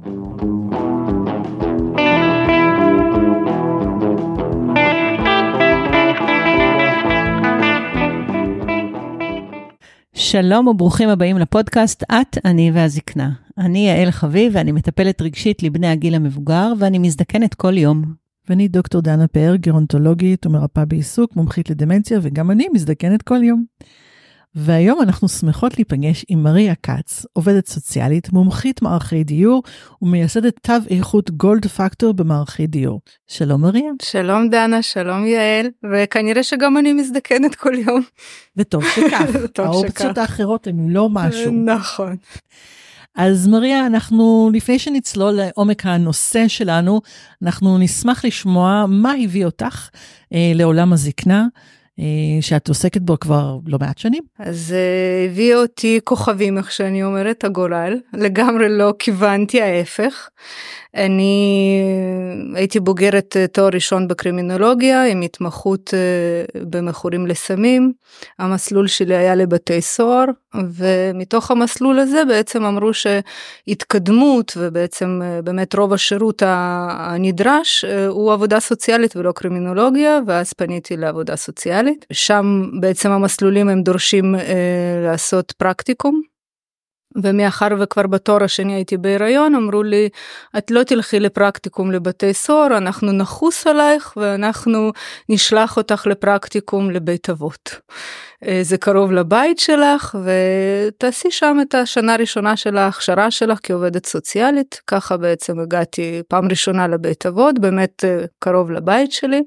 שלום וברוכים הבאים לפודקאסט את, אני והזקנה. אני יעל חביב ואני מטפלת רגשית לבני הגיל המבוגר ואני מזדקנת כל יום. ואני דוקטור דנה פאר, גרונטולוגית ומרפאה בעיסוק, מומחית לדמנציה, וגם אני מזדקנת כל יום. והיום אנחנו שמחות להיפגש עם מריה כץ, עובדת סוציאלית, מומחית מערכי דיור ומייסדת תו איכות גולד פקטור במערכי דיור. שלום מריה. שלום דנה, שלום יעל, וכנראה שגם אני מזדקנת כל יום. וטוב שכך, האופציות האחרות הן לא משהו. נכון. אז מריה, אנחנו, לפני שנצלול לעומק הנושא שלנו, אנחנו נשמח לשמוע מה הביא אותך אה, לעולם הזקנה. אה, שאת עוסקת בו כבר לא מעט שנים. אז uh, הביא אותי כוכבים, איך שאני אומרת, הגורל. לגמרי לא כיוונתי ההפך. אני הייתי בוגרת אה, תואר ראשון בקרימינולוגיה עם התמחות אה, במכורים לסמים. המסלול שלי היה לבתי סוהר ומתוך המסלול הזה בעצם אמרו שהתקדמות ובעצם אה, באמת רוב השירות הנדרש הוא עבודה סוציאלית ולא קרימינולוגיה ואז פניתי לעבודה סוציאלית. שם בעצם המסלולים הם דורשים לעשות פרקטיקום ומאחר וכבר בתואר השני הייתי בהיריון אמרו לי את לא תלכי לפרקטיקום לבתי סוהר אנחנו נחוס עלייך ואנחנו נשלח אותך לפרקטיקום לבית אבות. אה, זה קרוב לבית שלך ותעשי שם את השנה הראשונה של ההכשרה שלך כעובדת סוציאלית ככה בעצם הגעתי פעם ראשונה לבית אבות באמת אה, קרוב לבית שלי.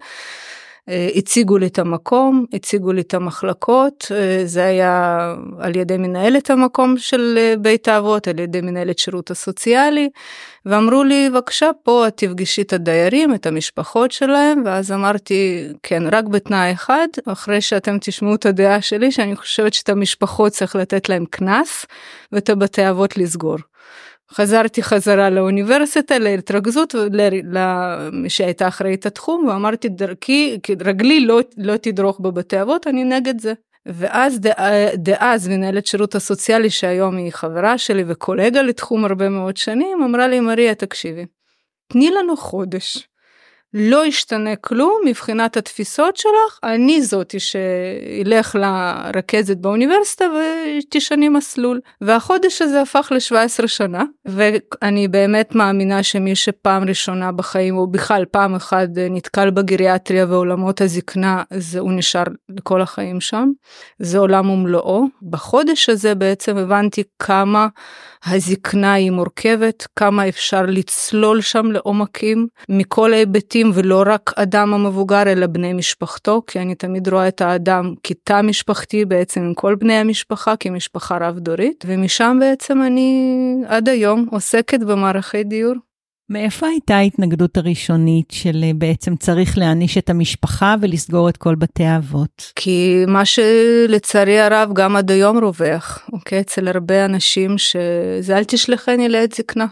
אה, הציגו לי את המקום, הציגו לי את המחלקות, אה, זה היה על ידי מנהלת המקום של אה, בית האבות, על ידי מנהלת שירות הסוציאלי, ואמרו לי, בבקשה, פה את תפגשי את הדיירים, את המשפחות שלהם, ואז אמרתי, כן, רק בתנאי אחד, אחרי שאתם תשמעו את הדעה שלי, שאני חושבת שאת המשפחות צריך לתת להם קנס, ואת הבתי אבות לסגור. חזרתי חזרה לאוניברסיטה להתרכזות למי שהייתה אחראית התחום ואמרתי דרכי רגלי לא, לא תדרוך בבתי אבות אני נגד זה. ואז דאז מנהלת שירות הסוציאלי שהיום היא חברה שלי וקולגה לתחום הרבה מאוד שנים אמרה לי מריה תקשיבי תני לנו חודש לא ישתנה כלום מבחינת התפיסות שלך, אני זאתי שילך לרכזת באוניברסיטה ותשני מסלול. והחודש הזה הפך ל-17 שנה, ואני באמת מאמינה שמי שפעם ראשונה בחיים, או בכלל פעם אחת נתקל בגריאטריה ועולמות הזקנה, זה הוא נשאר לכל החיים שם. זה עולם ומלואו. בחודש הזה בעצם הבנתי כמה הזקנה היא מורכבת, כמה אפשר לצלול שם לעומקים מכל ההיבטים ולא רק אדם המבוגר אלא בני משפחתו, כי אני תמיד רואה את האדם כתא משפחתי בעצם עם כל בני המשפחה כמשפחה רב דורית, ומשם בעצם אני עד היום עוסקת במערכי דיור. מאיפה הייתה ההתנגדות הראשונית של אה, בעצם צריך להעניש את המשפחה ולסגור את כל בתי האבות? כי מה שלצערי הרב גם עד היום רווח, אוקיי? אצל הרבה אנשים שזה אל תשלחני לעת זקנה.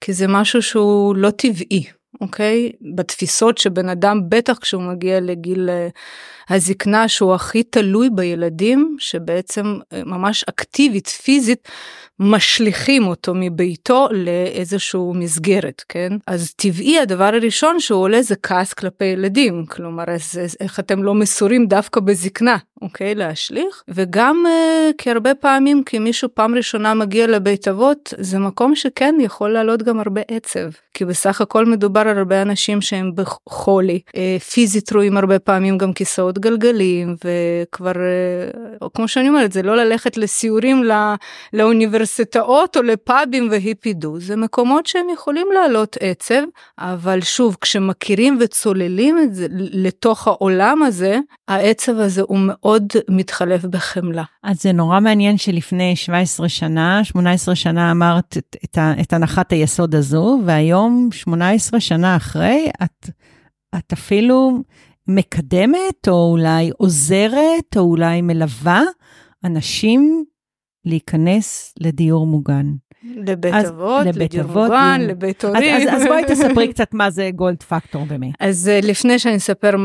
כי זה משהו שהוא לא טבעי, אוקיי? בתפיסות שבן אדם בטח כשהוא מגיע לגיל אה, הזקנה שהוא הכי תלוי בילדים שבעצם אה, ממש אקטיבית פיזית משליכים אותו מביתו לאיזשהו מסגרת כן? אז טבעי הדבר הראשון שהוא עולה זה כעס כלפי ילדים כלומר אז, איך אתם לא מסורים דווקא בזקנה אוקיי? להשליך. וגם uh, כי הרבה פעמים כי מישהו פעם ראשונה מגיע לבית אבות זה מקום שכן יכול לעלות גם הרבה עצב כי בסך הכל מדובר על הרבה אנשים שהם בחולי. uh, פיזית רואים הרבה פעמים גם כיסאות כיסאות גלגלים וכבר אה, כמו שאני אומרת זה לא ללכת לסיורים לא, לאוניברסיטאות או לפאבים והיפידו זה מקומות שהם יכולים להעלות עצב אבל שוב כשמכירים וצוללים את זה לתוך העולם הזה העצב הזה הוא מאוד מתחלף בחמלה. אז זה נורא מעניין שלפני 17 שנה 18 שנה אמרת את, את, את הנחת היסוד הזו והיום 18 שנה אחרי את. את אפילו מקדמת, או אולי עוזרת, או אולי מלווה אנשים להיכנס לדיור מוגן. לבית אז- אבות, לבית לדיור אבות, מוגן, דיור- לבית אז, הורים. אז, אז בואי תספרי קצת מה זה גולד פקטור באמת. אז אה, לפני שאני אספר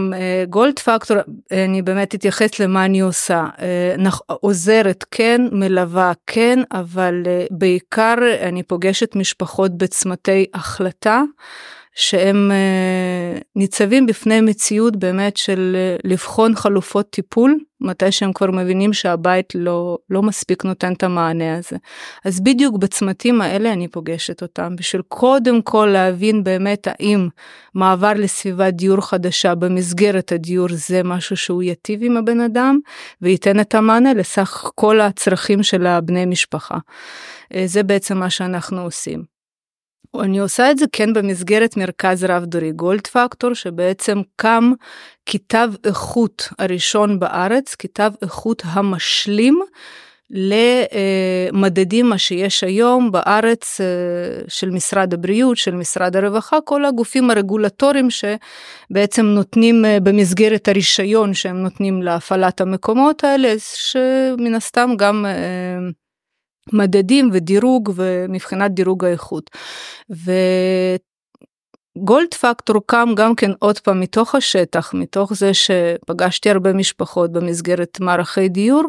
גולד פקטור, אה, אני באמת אתייחס למה אני עושה. אה, עוזרת כן, מלווה כן, אבל בעיקר אני פוגשת משפחות בצמתי החלטה, שהם אה, ניצבים בפני מציאות באמת של אה, לבחון חלופות טיפול, מתי שהם כבר מבינים שהבית לא, לא מספיק נותן את המענה הזה. אז בדיוק בצמתים האלה אני פוגשת אותם, בשביל קודם כל להבין באמת האם מעבר לסביבת דיור חדשה במסגרת הדיור זה משהו שהוא ייטיב עם הבן אדם וייתן את המענה לסך כל הצרכים של הבני משפחה. אה, זה בעצם מה שאנחנו עושים. אני עושה את זה כן במסגרת מרכז רב דורי גולד פקטור שבעצם קם כתב איכות הראשון בארץ, כתב איכות המשלים למדדים מה שיש היום בארץ אה, של משרד הבריאות, של משרד הרווחה, כל הגופים הרגולטוריים שבעצם נותנים אה, במסגרת הרישיון שהם נותנים להפעלת המקומות האלה, שמן הסתם גם אה, מדדים ודירוג ומבחינת דירוג האיכות. וגולדפקטור קם גם כן עוד פעם מתוך השטח, מתוך זה שפגשתי הרבה משפחות במסגרת מערכי דיור,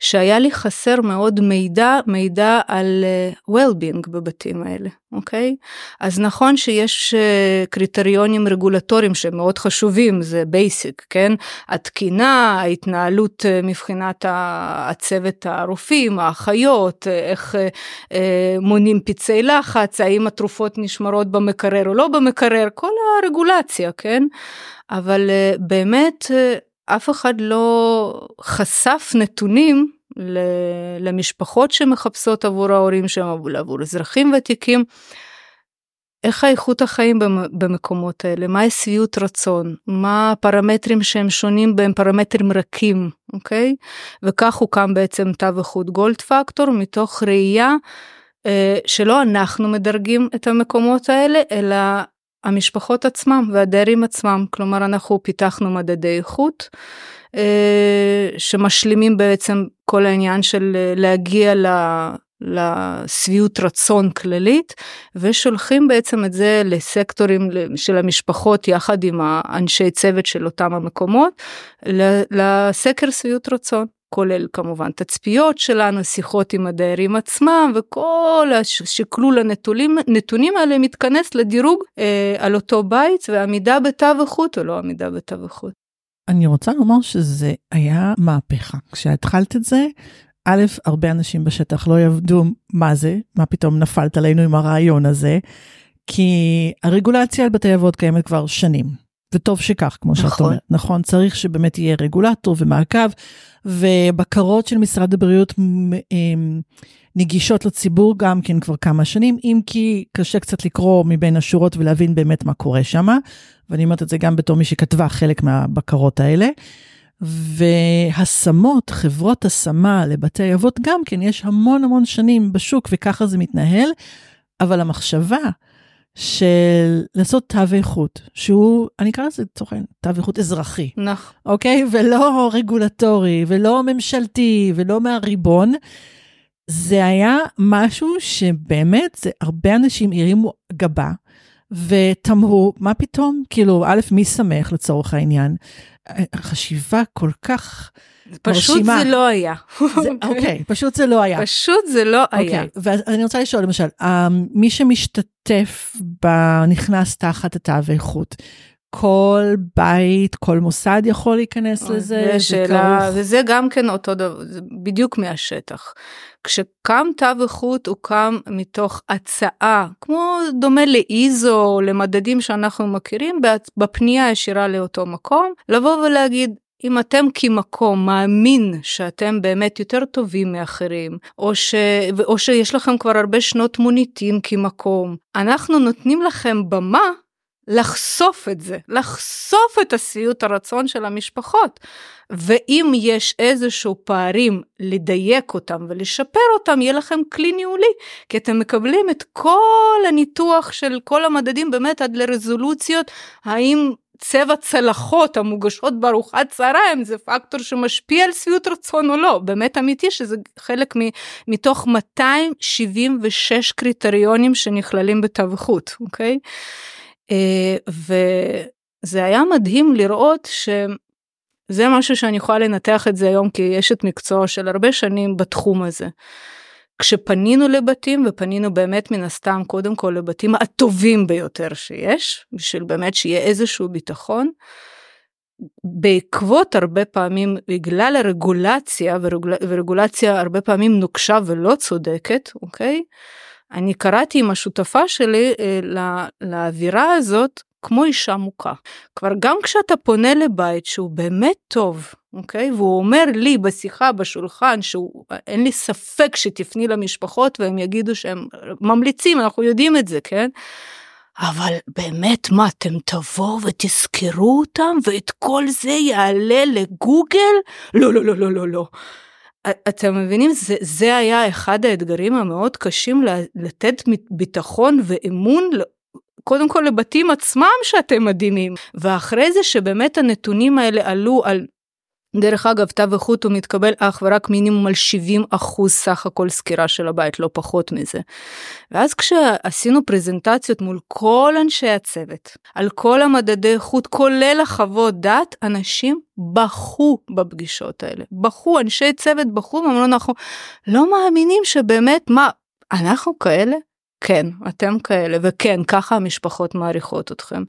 שהיה לי חסר מאוד מידע, מידע על uh, well-being בבתים האלה, אוקיי? אז נכון שיש uh, קריטריונים רגולטוריים שמאוד חשובים, זה basic, כן? התקינה, ההתנהלות uh, מבחינת הצוות הרופאים, האחיות, uh, איך מונים פצעי לחץ, האם התרופות נשמרות במקרר או לא במקרר, כל הרגולציה, כן? אבל באמת, אף אחד לא חשף נתונים למשפחות שמחפשות עבור ההורים שם, עבור אזרחים ותיקים. איך האיכות החיים במקומות האלה, מה השביעות רצון, מה הפרמטרים שהם שונים בהם פרמטרים רכים, אוקיי? וכך הוקם בעצם תו איכות גולד פקטור מתוך ראייה אה, שלא אנחנו מדרגים את המקומות האלה, אלא המשפחות עצמם והדיירים עצמם, כלומר אנחנו פיתחנו מדדי איכות. שמשלימים בעצם כל העניין של להגיע לשביעות רצון כללית ושולחים בעצם את זה לסקטורים של המשפחות יחד עם האנשי צוות של אותם המקומות לסקר שביעות רצון. כולל כמובן תצפיות שלנו, שיחות עם הדיירים עצמם וכל השקלול הנתונים, נתונים האלה מתכנס לדירוג אה, על אותו בית ועמידה בתו איכות או לא עמידה בתו איכות. אני רוצה לומר שזה היה מהפכה. כשהתחלת את זה, א', הרבה אנשים בשטח לא יעבדו מה זה, מה פתאום נפלת עלינו עם הרעיון הזה, כי הרגולציה על בתי אבות קיימת כבר שנים. וטוב שכך, כמו נכון. שאת אומרת. נכון, צריך שבאמת יהיה רגולטור ומעקב, ובקרות של משרד הבריאות נגישות לציבור גם כן כבר כמה שנים, אם כי קשה קצת לקרוא מבין השורות ולהבין באמת מה קורה שם, ואני אומרת את זה גם בתור מי שכתבה חלק מהבקרות האלה. והשמות, חברות השמה לבתי אבות גם כן, יש המון המון שנים בשוק וככה זה מתנהל, אבל המחשבה של לעשות תו איכות, שהוא, אני אקרא לזה לצורך העניין, תו איכות אזרחי. נכון. אוקיי? ולא רגולטורי, ולא ממשלתי, ולא מהריבון. זה היה משהו שבאמת, זה, הרבה אנשים הרימו גבה ותמרו, מה פתאום? כאילו, א', מי שמח לצורך העניין? חשיבה כל כך פשוט מרשימה. זה לא היה. זה, אוקיי, פשוט זה לא היה. פשוט זה לא היה. אוקיי, ואני רוצה לשאול, למשל, מי שמשתתף, נכנס תחת התו האיכות, כל בית, כל מוסד יכול להיכנס לזה? זה שאלה, וזה גם כן אותו דבר, זה בדיוק מהשטח. כשקם תו איכות הוא קם מתוך הצעה, כמו דומה לאיזו, למדדים שאנחנו מכירים, בפנייה ישירה לאותו מקום, לבוא ולהגיד, אם אתם כמקום מאמין שאתם באמת יותר טובים מאחרים, או, ש... או שיש לכם כבר הרבה שנות מוניטין כמקום, אנחנו נותנים לכם במה לחשוף את זה, לחשוף את השביעות הרצון של המשפחות. ואם יש איזשהו פערים, לדייק אותם ולשפר אותם, יהיה לכם כלי ניהולי, כי אתם מקבלים את כל הניתוח של כל המדדים באמת עד לרזולוציות, האם צבע צלחות המוגשות בארוחת צהריים זה פקטור שמשפיע על שביעות רצון או לא, באמת אמיתי שזה חלק מ, מתוך 276 קריטריונים שנכללים בתו איכות, אוקיי? אה, וזה היה מדהים לראות שזה משהו שאני יכולה לנתח את זה היום כאשת מקצוע של הרבה שנים בתחום הזה. כשפנינו לבתים ופנינו באמת מן הסתם קודם כל לבתים הטובים ביותר שיש בשביל באמת שיהיה איזשהו ביטחון. בעקבות הרבה פעמים בגלל הרגולציה ורגול, ורגולציה הרבה פעמים נוקשה ולא צודקת אוקיי אני קראתי עם השותפה שלי אה, לאווירה הזאת כמו אישה מוכה. כבר גם כשאתה פונה לבית שהוא באמת טוב, אוקיי? והוא אומר לי בשיחה בשולחן שהוא, אין לי ספק שתפני למשפחות והם יגידו שהם ממליצים, אנחנו יודעים את זה, כן? אבל באמת, מה, אתם תבואו ותזכרו אותם ואת כל זה יעלה לגוגל? לא, לא, לא, לא, לא, לא. אתם מבינים, זה, זה היה אחד האתגרים המאוד קשים לתת ביטחון ואמון קודם כל לבתים עצמם שאתם מדהימים, ואחרי זה שבאמת הנתונים האלה עלו על דרך אגב, תו איכות הוא מתקבל אך ורק מינימום על 70 אחוז סך הכל סקירה של הבית, לא פחות מזה. ואז כשעשינו פרזנטציות מול כל אנשי הצוות, על כל המדדי איכות, כולל החוות דעת, אנשים בכו בפגישות האלה. בכו, אנשי צוות בכו ואמרו, אנחנו לא מאמינים שבאמת, מה, אנחנו כאלה? כן, אתם כאלה, וכן, ככה המשפחות מעריכות אתכם.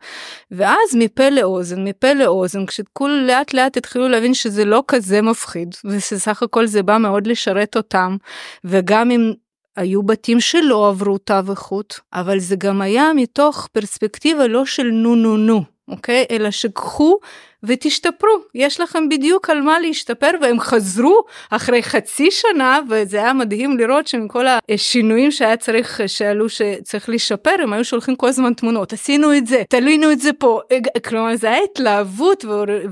ואז מפה לאוזן, מפה לאוזן, כשכול לאט לאט התחילו להבין שזה לא כזה מפחיד, ושסך הכל זה בא מאוד לשרת אותם, וגם אם היו בתים שלא עברו תו איכות, אבל זה גם היה מתוך פרספקטיבה לא של נו נו נו, אוקיי? אלא שקחו ותשתפרו, יש לכם בדיוק על מה להשתפר והם חזרו אחרי חצי שנה וזה היה מדהים לראות שמכל השינויים שהיה צריך, שעלו שצריך לשפר, הם היו שולחים כל הזמן תמונות, עשינו את זה, תלינו את זה פה, כלומר זה היה התלהבות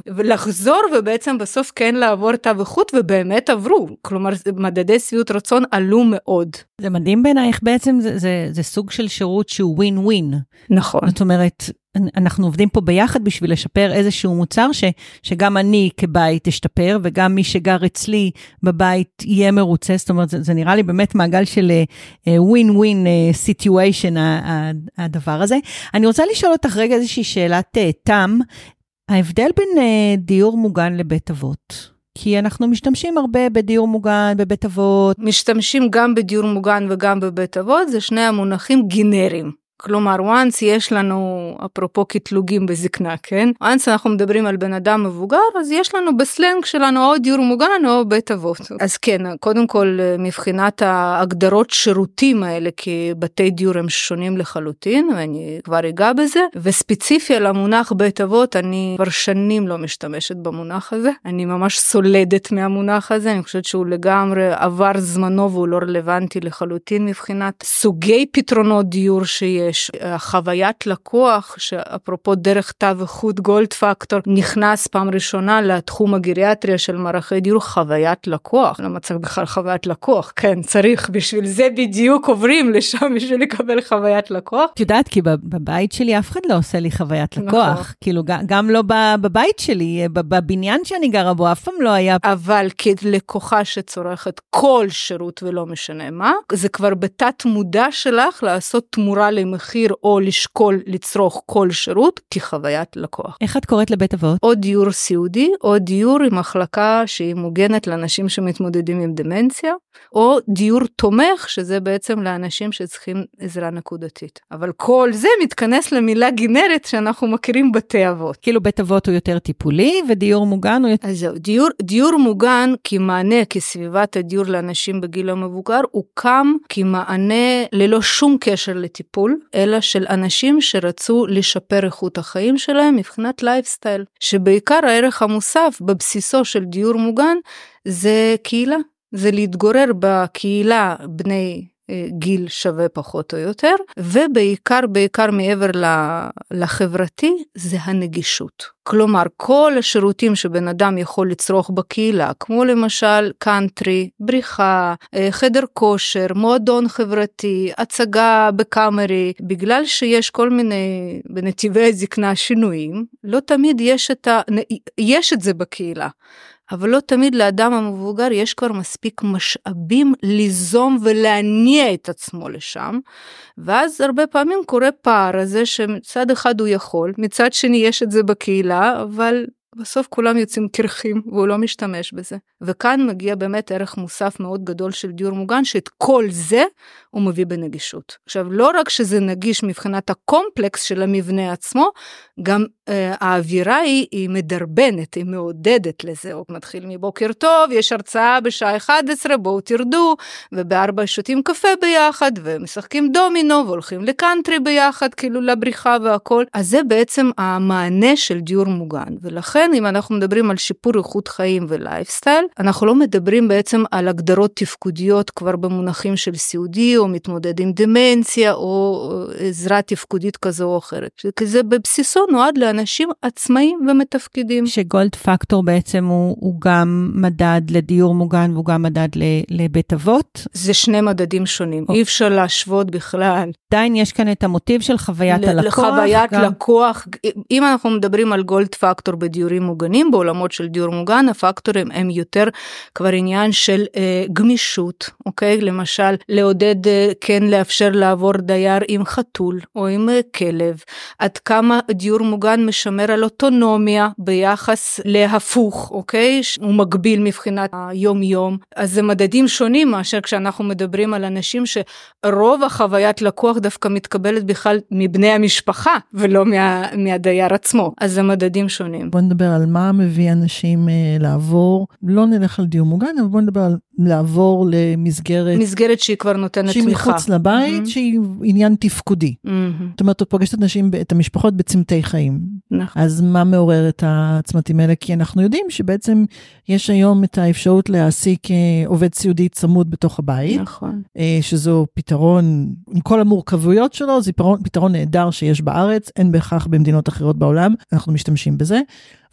ולחזור ובעצם בסוף כן לעבור תו איכות ובאמת עברו, כלומר מדדי שביעות רצון עלו מאוד. זה מדהים בעיניי איך בעצם זה, זה, זה סוג של שירות שהוא ווין ווין. נכון. זאת אומרת, אנחנו עובדים פה ביחד בשביל לשפר איזשהו מוצר ש, שגם אני כבית אשתפר, וגם מי שגר אצלי בבית יהיה מרוצה, זאת אומרת, זה, זה נראה לי באמת מעגל של win win situation, הדבר הזה. אני רוצה לשאול אותך רגע איזושהי שאלת uh, תם, ההבדל בין uh, דיור מוגן לבית אבות. כי אנחנו משתמשים הרבה בדיור מוגן, בבית אבות. משתמשים גם בדיור מוגן וגם בבית אבות, זה שני המונחים גנריים. כלומר, once יש לנו, אפרופו קטלוגים בזקנה, כן? once אנחנו מדברים על בן אדם מבוגר, אז יש לנו בסלנג שלנו או דיור מוגן או בית אבות. אז כן, קודם כל, מבחינת ההגדרות שירותים האלה כבתי דיור הם שונים לחלוטין, ואני כבר אגע בזה, וספציפי על המונח בית אבות, אני כבר שנים לא משתמשת במונח הזה. אני ממש סולדת מהמונח הזה, אני חושבת שהוא לגמרי עבר זמנו והוא לא רלוונטי לחלוטין מבחינת סוגי פתרונות דיור שיש. יש חוויית לקוח שאפרופו דרך תו איכות גולד פקטור נכנס פעם ראשונה לתחום הגריאטריה של מערכי דיור חוויית לקוח למה צריך בכלל חוויית לקוח כן צריך בשביל זה בדיוק עוברים לשם בשביל לקבל חוויית לקוח. את יודעת כי בבית שלי אף אחד לא עושה לי חוויית נכון. לקוח נכון. כאילו גם לא בבית שלי בבניין שאני גרה בו אף פעם לא היה. אבל כלקוחה שצורכת כל שירות ולא משנה מה זה כבר בתת מודע שלך לעשות תמורה למ... מחיר או לשקול לצרוך כל שירות כחוויית לקוח. איך את קוראת לבית אבות? או דיור סיעודי או דיור עם מחלקה שהיא מוגנת לאנשים שמתמודדים עם דמנציה או דיור תומך שזה בעצם לאנשים שצריכים עזרה נקודתית. אבל כל זה מתכנס למילה גנרית שאנחנו מכירים בתי אבות. כאילו בית אבות הוא יותר טיפולי ודיור מוגן הוא יותר... אז זהו, דיור, דיור מוגן כמענה כסביבת הדיור לאנשים בגיל המבוגר הוקם כמענה ללא שום קשר לטיפול אלא של אנשים שרצו לשפר איכות החיים שלהם מבחינת לייפסטייל שבעיקר הערך המוסף בבסיסו של דיור מוגן זה קהילה זה להתגורר בקהילה בני גיל שווה פחות או יותר, ובעיקר, בעיקר מעבר לחברתי, זה הנגישות. כלומר, כל השירותים שבן אדם יכול לצרוך בקהילה, כמו למשל קאנטרי, בריחה, אה, חדר כושר, מועדון חברתי, הצגה בקאמרי, בגלל שיש כל מיני, בנתיבי הזקנה שינויים, לא תמיד יש את, ה... יש את זה בקהילה. אבל לא תמיד לאדם המבוגר יש כבר מספיק משאבים ליזום ולהניע את עצמו לשם, ואז הרבה פעמים קורה פער הזה שמצד אחד הוא יכול, מצד שני יש את זה בקהילה, אבל בסוף כולם יוצאים קרחים והוא לא משתמש בזה. וכאן מגיע באמת ערך מוסף מאוד גדול של דיור מוגן, שאת כל זה הוא מביא בנגישות. עכשיו, לא רק שזה נגיש מבחינת הקומפלקס של המבנה עצמו, גם אה, האווירה היא, היא מדרבנת, היא מעודדת לזה. הוא מתחיל מבוקר טוב, יש הרצאה בשעה 11, בואו תרדו, ובארבע שותים קפה ביחד, ומשחקים דומינו, והולכים לקאנטרי ביחד, כאילו לבריחה והכל. אז זה בעצם המענה של דיור מוגן. ולכן, אם אנחנו מדברים על שיפור איכות חיים ולייפסטייל, אנחנו לא מדברים בעצם על הגדרות תפקודיות כבר במונחים של סיעודי, או מתמודד עם דמנציה, או עזרה תפקודית כזו או אחרת. זה בבסיסו נועד לאנשים עצמאיים ומתפקדים. שגולד פקטור בעצם הוא, הוא גם מדד לדיור מוגן והוא גם מדד לבית אבות? זה שני מדדים שונים, או. אי אפשר להשוות בכלל. עדיין יש כאן את המוטיב של חוויית ל- הלקוח. לחוויית גם... לקוח, אם אנחנו מדברים על גולד פקטור בדיורים מוגנים, בעולמות של דיור מוגן, הפקטורים הם יותר כבר עניין של אה, גמישות, אוקיי? למשל, לעודד, אה, כן לאפשר לעבור דייר עם חתול או עם אה, כלב, עד כמה דיור מוגן משמר על אוטונומיה ביחס להפוך, אוקיי? הוא מגביל מבחינת היום-יום. אז זה מדדים שונים מאשר כשאנחנו מדברים על אנשים שרוב החוויית לקוח דווקא מתקבלת בכלל מבני המשפחה ולא מה, מהדייר עצמו. אז זה מדדים שונים. בוא על מה מביא אנשים אה, לעבור, לא נלך על דיור מוגן, אבל בוא נדבר על לעבור למסגרת... מסגרת שהיא כבר נותנת שהיא תמיכה. שהיא מחוץ לבית, mm-hmm. שהיא עניין תפקודי. Mm-hmm. זאת אומרת, את פוגשת את אנשים, את המשפחות בצמתי חיים. נכון. אז מה מעורר את הצמתים האלה? כי אנחנו יודעים שבעצם יש היום את האפשרות להעסיק אה, עובד סיעודי צמוד בתוך הבית. נכון. אה, שזו פתרון, עם כל המורכבויות שלו, זה פתרון, פתרון נהדר שיש בארץ, אין בהכרח במדינות אחרות בעולם, אנחנו משתמשים בזה.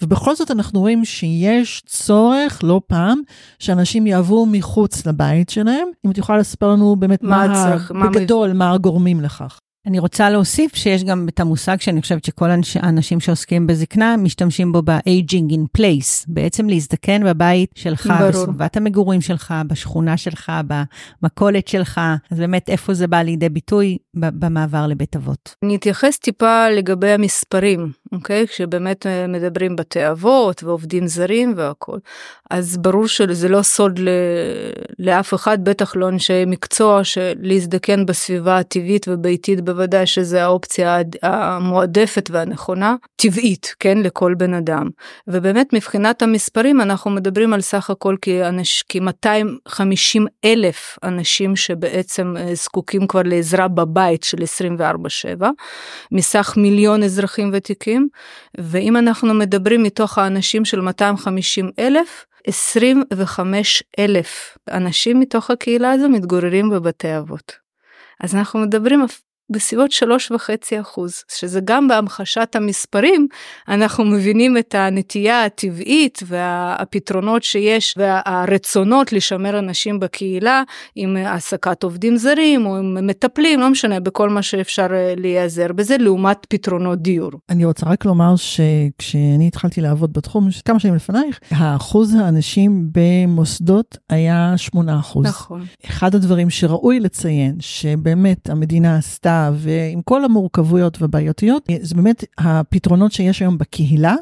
ובכל זאת אנחנו רואים שיש צורך, לא פעם, שאנשים יעברו מחוץ לבית שלהם. אם את יכולה לספר לנו באמת מה, מה צריך, בגדול, מה, מה הגורמים לכך. אני רוצה להוסיף שיש גם את המושג שאני חושבת שכל האנשים שעוסקים בזקנה משתמשים בו ב-aging in place, בעצם להזדקן בבית שלך, ברור. בסביבת המגורים שלך, בשכונה שלך, במכולת שלך, אז באמת איפה זה בא לידי ביטוי במעבר לבית אבות. אני אתייחס טיפה לגבי המספרים, אוקיי? כשבאמת אה, מדברים בתי אבות ועובדים זרים והכול. אז ברור שזה לא סוד ל... לאף אחד, בטח לא אנשי מקצוע, שלהזדקן בסביבה הטבעית וביתית בוודאי שזה האופציה המועדפת והנכונה, טבעית, כן, לכל בן אדם. ובאמת מבחינת המספרים אנחנו מדברים על סך הכל כ-250 אלף אנשים שבעצם אה, זקוקים כבר לעזרה בבית של 24/7, מסך מיליון אזרחים ותיקים, ואם אנחנו מדברים מתוך האנשים של 250 אלף, 25 אלף אנשים מתוך הקהילה הזו מתגוררים בבתי אבות. אז אנחנו מדברים בסביבות שלוש וחצי אחוז, שזה גם בהמחשת המספרים, אנחנו מבינים את הנטייה הטבעית והפתרונות שיש והרצונות לשמר אנשים בקהילה עם העסקת עובדים זרים או עם מטפלים, לא משנה, בכל מה שאפשר אה, להיעזר בזה, לעומת פתרונות דיור. אני רוצה רק לומר שכשאני התחלתי לעבוד בתחום, כמה שנים לפנייך, האחוז האנשים במוסדות היה 8 אחוז. נכון. אחד הדברים שראוי לציין, שבאמת המדינה עשתה ועם כל המורכבויות והבעיותיות, זה באמת הפתרונות שיש היום בקהילה.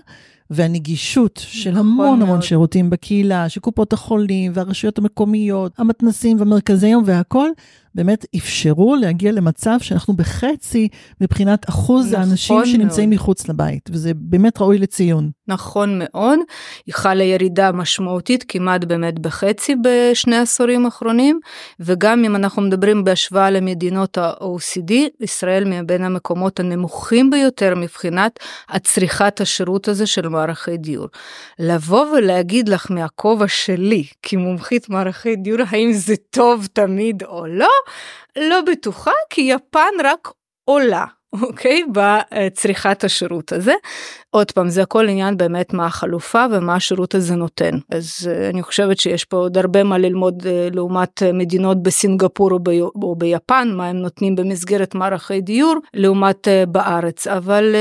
והנגישות של נכון המון מאוד. המון שירותים בקהילה, של קופות החולים והרשויות המקומיות, המתנסים והמרכזי יום והכל, באמת אפשרו להגיע למצב שאנחנו בחצי מבחינת אחוז נכון האנשים מאוד. שנמצאים מחוץ לבית, וזה באמת ראוי לציון. נכון מאוד, היא חלה ירידה משמעותית כמעט באמת בחצי בשני עשורים האחרונים, וגם אם אנחנו מדברים בהשוואה למדינות ה-OECD, ישראל מבין המקומות הנמוכים ביותר מבחינת הצריכת השירות הזה של מערכי דיור. לבוא ולהגיד לך מהכובע שלי, כמומחית מערכי דיור, האם זה טוב תמיד או לא, לא בטוחה, כי יפן רק עולה. אוקיי? בצריכת השירות הזה. עוד פעם, זה הכל עניין באמת מה החלופה ומה השירות הזה נותן. אז uh, אני חושבת שיש פה עוד הרבה מה ללמוד uh, לעומת uh, מדינות בסינגפור או, ב- או ביפן, מה הם נותנים במסגרת מערכי דיור, לעומת בארץ. אבל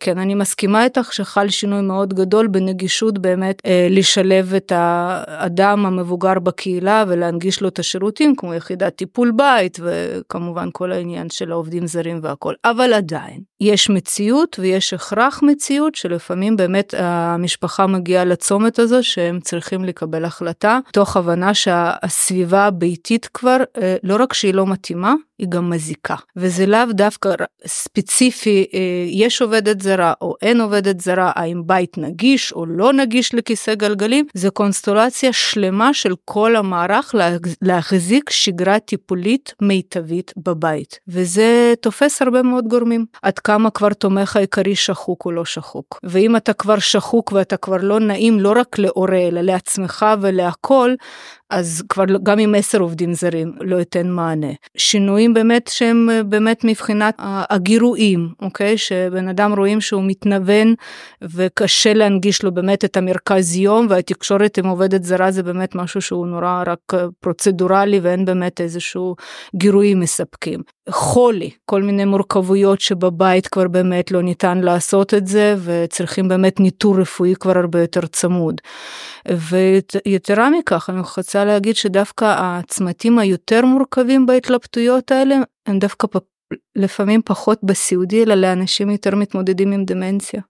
כן, אני מסכימה איתך שחל שינוי מאוד גדול בנגישות באמת לשלב את האדם המבוגר בקהילה ולהנגיש לו את השירותים, כמו יחידת טיפול בית וכמובן כל העניין של העובדים זרים והכל. אבל עדיין, יש מציאות ויש הכרח מציאות שלפעמים באמת המשפחה מגיעה לצומת הזו שהם צריכים לקבל החלטה, תוך הבנה שהסביבה הביתית כבר, אה, לא רק שהיא לא מתאימה, היא גם מזיקה. וזה לאו דווקא ספציפי, אה, יש עובדת זרה או אין עובדת זרה, האם בית נגיש או לא נגיש לכיסא גלגלים, זה קונסטולציה שלמה של כל המערך להחזיק שגרה טיפולית מיטבית בבית. וזה תופס הרבה מאוד גורמים. עד כמה כבר תומך העיקרי שחוק או לא שחוק. ואם אתה כבר שחוק ואתה כבר לא נעים לא רק להורה אלא לעצמך ולהכל, אז כבר לא, גם עם עשר עובדים זרים לא ייתן מענה. שינויים באמת שהם אה, באמת מבחינת הגירויים, אוקיי? שבן אדם רואים שהוא מתנוון וקשה להנגיש לו באמת את המרכז יום והתקשורת עם עובדת זרה זה באמת משהו שהוא נורא רק אה, פרוצדורלי ואין באמת איזשהו גירויים מספקים. חולי, כל מיני מורכבויות שבבית כבר באמת לא ניתן לעשות את זה וצריכים באמת ניטור רפואי כבר הרבה יותר צמוד. ויתרה מכך אני רוצה להגיד שדווקא הצמתים היותר מורכבים בהתלבטויות האלה הם דווקא לפעמים פחות בסיעודי אלא לאנשים יותר מתמודדים עם דמנציה.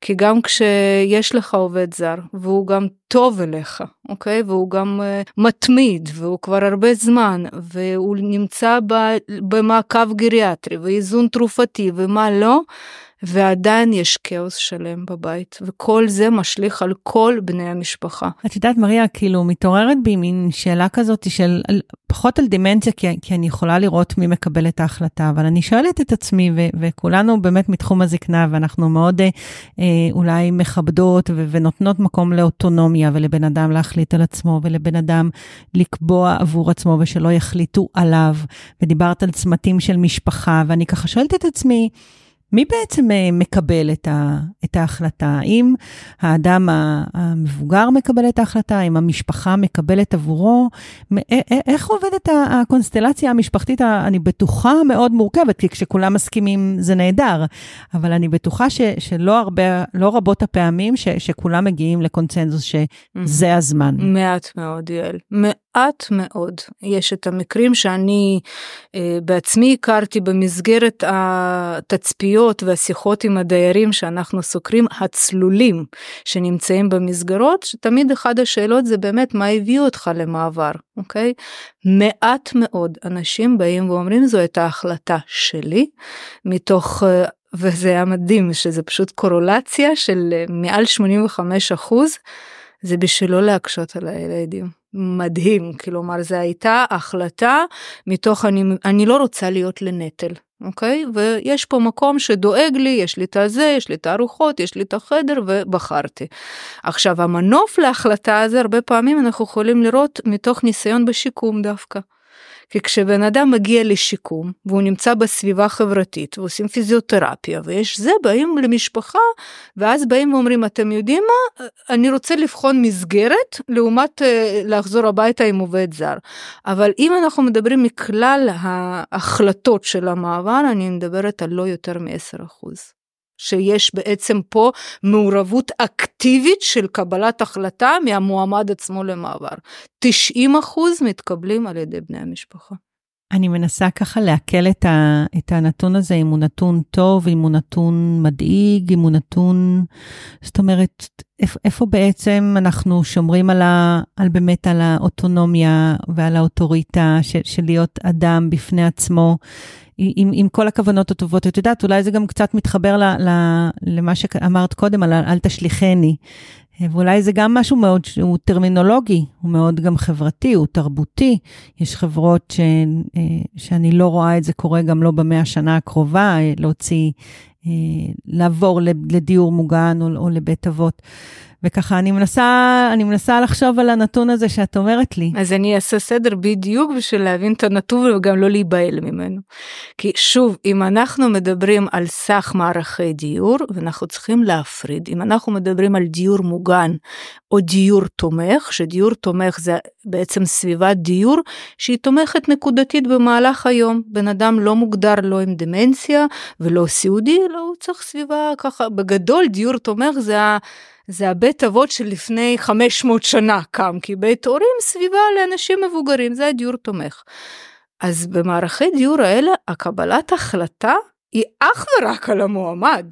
כי גם כשיש לך עובד זר והוא גם טוב אליך, אוקיי? והוא גם uh, מתמיד והוא כבר הרבה זמן והוא נמצא במעקב גריאטרי ואיזון תרופתי ומה לא, ועדיין יש כאוס שלם בבית, וכל זה משליך על כל בני המשפחה. את יודעת, מריה, כאילו מתעוררת בי מין שאלה כזאת של, פחות על דמנציה, כי, כי אני יכולה לראות מי מקבל את ההחלטה, אבל אני שואלת את עצמי, ו, וכולנו באמת מתחום הזקנה, ואנחנו מאוד אה, אה, אולי מכבדות ו, ונותנות מקום לאוטונומיה ולבן אדם להחליט על עצמו, ולבן אדם לקבוע עבור עצמו ושלא יחליטו עליו. ודיברת על צמתים של משפחה, ואני ככה שואלת את עצמי, מי בעצם אה, מקבל את, ה, את ההחלטה? האם האדם המבוגר מקבל את ההחלטה? האם המשפחה מקבלת עבורו? איך עובדת הקונסטלציה המשפחתית, אני בטוחה מאוד מורכבת, כי כשכולם מסכימים זה נהדר, אבל אני בטוחה ש, שלא הרבה, לא רבות הפעמים ש, שכולם מגיעים לקונצנזוס שזה הזמן. מעט מאוד, יעל. מעט מאוד. יש את המקרים שאני אה, בעצמי הכרתי במסגרת התצפיות והשיחות עם הדיירים שאנחנו סוקרים, הצלולים שנמצאים במסגרות, שתמיד אחד השאלות זה באמת מה הביא אותך למעבר, אוקיי? מעט מאוד אנשים באים ואומרים זו הייתה החלטה שלי, מתוך... אה, וזה היה מדהים שזה פשוט קורולציה של אה, מעל 85 אחוז, זה בשביל לא להקשות על הילדים. מדהים, כלומר זה הייתה החלטה מתוך אני, אני לא רוצה להיות לנטל, אוקיי? ויש פה מקום שדואג לי, יש לי את הזה, יש לי את הארוחות, יש לי את החדר ובחרתי. עכשיו המנוף להחלטה הזה הרבה פעמים אנחנו יכולים לראות מתוך ניסיון בשיקום דווקא. כי כשבן אדם מגיע לשיקום והוא נמצא בסביבה חברתית ועושים פיזיותרפיה ויש זה באים למשפחה ואז באים ואומרים אתם יודעים מה אני רוצה לבחון מסגרת לעומת uh, לחזור הביתה עם עובד זר אבל אם אנחנו מדברים מכלל ההחלטות של המעבר אני מדברת על לא יותר מ-10 אחוז. שיש בעצם פה מעורבות אקטיבית של קבלת החלטה מהמועמד עצמו למעבר. 90 אחוז מתקבלים על ידי בני המשפחה. אני מנסה ככה לעכל את, את הנתון הזה, אם הוא נתון טוב, אם הוא נתון מדאיג, אם הוא נתון... זאת אומרת, איפ, איפה בעצם אנחנו שומרים על, ה, על באמת על האוטונומיה ועל האוטוריטה של, של להיות אדם בפני עצמו, עם, עם כל הכוונות הטובות. את יודעת, אולי זה גם קצת מתחבר ל, ל, למה שאמרת קודם, על אל תשליכני. ואולי זה גם משהו מאוד שהוא טרמינולוגי, הוא מאוד גם חברתי, הוא תרבותי. יש חברות ש, אה, שאני לא רואה את זה קורה גם לא במאה השנה הקרובה, אה, להוציא, אה, לעבור לדיור מוגן או, או לבית אבות. וככה אני מנסה, אני מנסה לחשוב על הנתון הזה שאת אומרת לי. אז אני אעשה סדר בדיוק בשביל להבין את הנתון וגם לא להיבהל ממנו. כי שוב, אם אנחנו מדברים על סך מערכי דיור, ואנחנו צריכים להפריד, אם אנחנו מדברים על דיור מוגן או דיור תומך, שדיור תומך זה בעצם סביבת דיור שהיא תומכת נקודתית במהלך היום. בן אדם לא מוגדר לא עם דמנציה ולא סיעודי, אלא הוא צריך סביבה ככה, בגדול דיור תומך זה ה... זה הבית אבות שלפני 500 שנה קם, כי בית הורים סביבה לאנשים מבוגרים, זה הדיור תומך. אז במערכי דיור האלה, הקבלת החלטה היא אך ורק על המועמד.